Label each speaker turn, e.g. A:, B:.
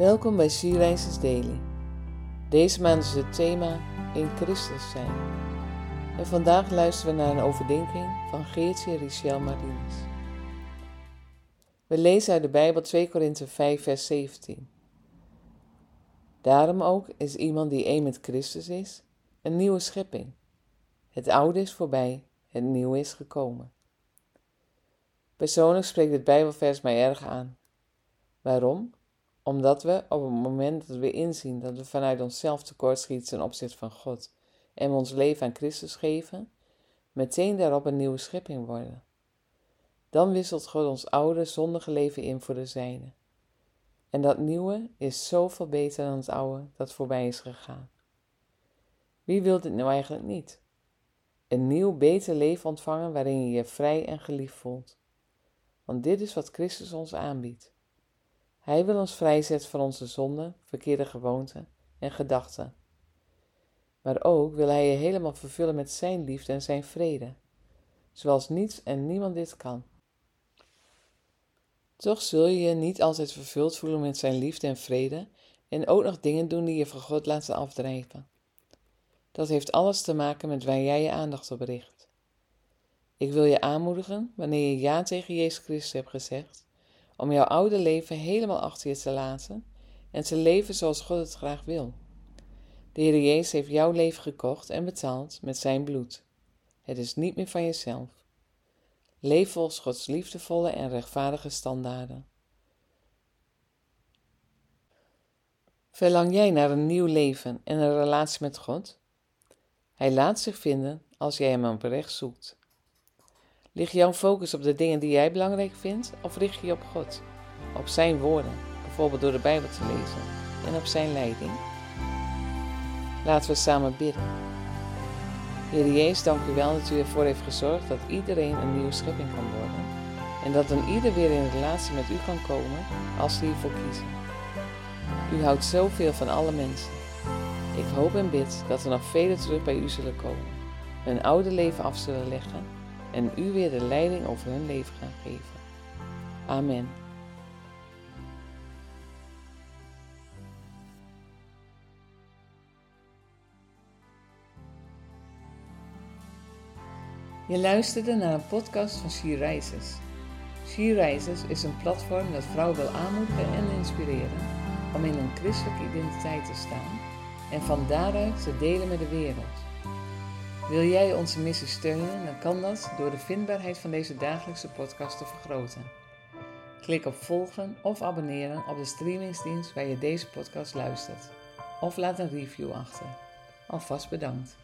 A: Welkom bij Sierreizers Daily. Deze maand is het thema In Christus zijn. En vandaag luisteren we naar een overdenking van Geertje Richel Marines. We lezen uit de Bijbel 2 Korinthe 5 vers 17. Daarom ook is iemand die één met Christus is, een nieuwe schepping. Het oude is voorbij, het nieuwe is gekomen. Persoonlijk spreekt dit Bijbelvers mij erg aan. Waarom? Omdat we op het moment dat we inzien dat we vanuit onszelf tekortschieten ten opzichte van God en ons leven aan Christus geven, meteen daarop een nieuwe schepping worden. Dan wisselt God ons oude, zondige leven in voor de zijne. En dat nieuwe is zoveel beter dan het oude dat voorbij is gegaan. Wie wil dit nou eigenlijk niet? Een nieuw, beter leven ontvangen waarin je je vrij en geliefd voelt. Want dit is wat Christus ons aanbiedt. Hij wil ons vrijzetten van onze zonden, verkeerde gewoonten en gedachten. Maar ook wil Hij je helemaal vervullen met Zijn liefde en Zijn vrede, zoals niets en niemand dit kan. Toch zul je je niet altijd vervuld voelen met Zijn liefde en vrede en ook nog dingen doen die je van God laten afdrijven. Dat heeft alles te maken met waar jij je aandacht op richt. Ik wil je aanmoedigen, wanneer je ja tegen Jezus Christus hebt gezegd, om jouw oude leven helemaal achter je te laten en te leven zoals God het graag wil. De Heer Jezus heeft jouw leven gekocht en betaald met zijn bloed. Het is niet meer van jezelf. Leef volgens Gods liefdevolle en rechtvaardige standaarden. Verlang jij naar een nieuw leven en een relatie met God? Hij laat zich vinden als jij hem oprecht zoekt. Ligt jouw focus op de dingen die jij belangrijk vindt of richt je op God? Op Zijn woorden, bijvoorbeeld door de Bijbel te lezen, en op Zijn leiding? Laten we samen bidden. Heer Jezus, dank u wel dat u ervoor heeft gezorgd dat iedereen een nieuwe schepping kan worden en dat een ieder weer in relatie met u kan komen als ze hiervoor kiezen. U houdt zoveel van alle mensen. Ik hoop en bid dat er nog velen terug bij u zullen komen, hun oude leven af zullen leggen en u weer de leiding over hun leven gaan geven. Amen. Je luisterde naar een podcast van She Rises. She Rises is een platform dat vrouwen wil aanmoedigen en inspireren om in een christelijke identiteit te staan en van daaruit te delen met de wereld. Wil jij onze missie steunen, dan kan dat door de vindbaarheid van deze dagelijkse podcast te vergroten. Klik op volgen of abonneren op de streamingsdienst waar je deze podcast luistert. Of laat een review achter. Alvast bedankt.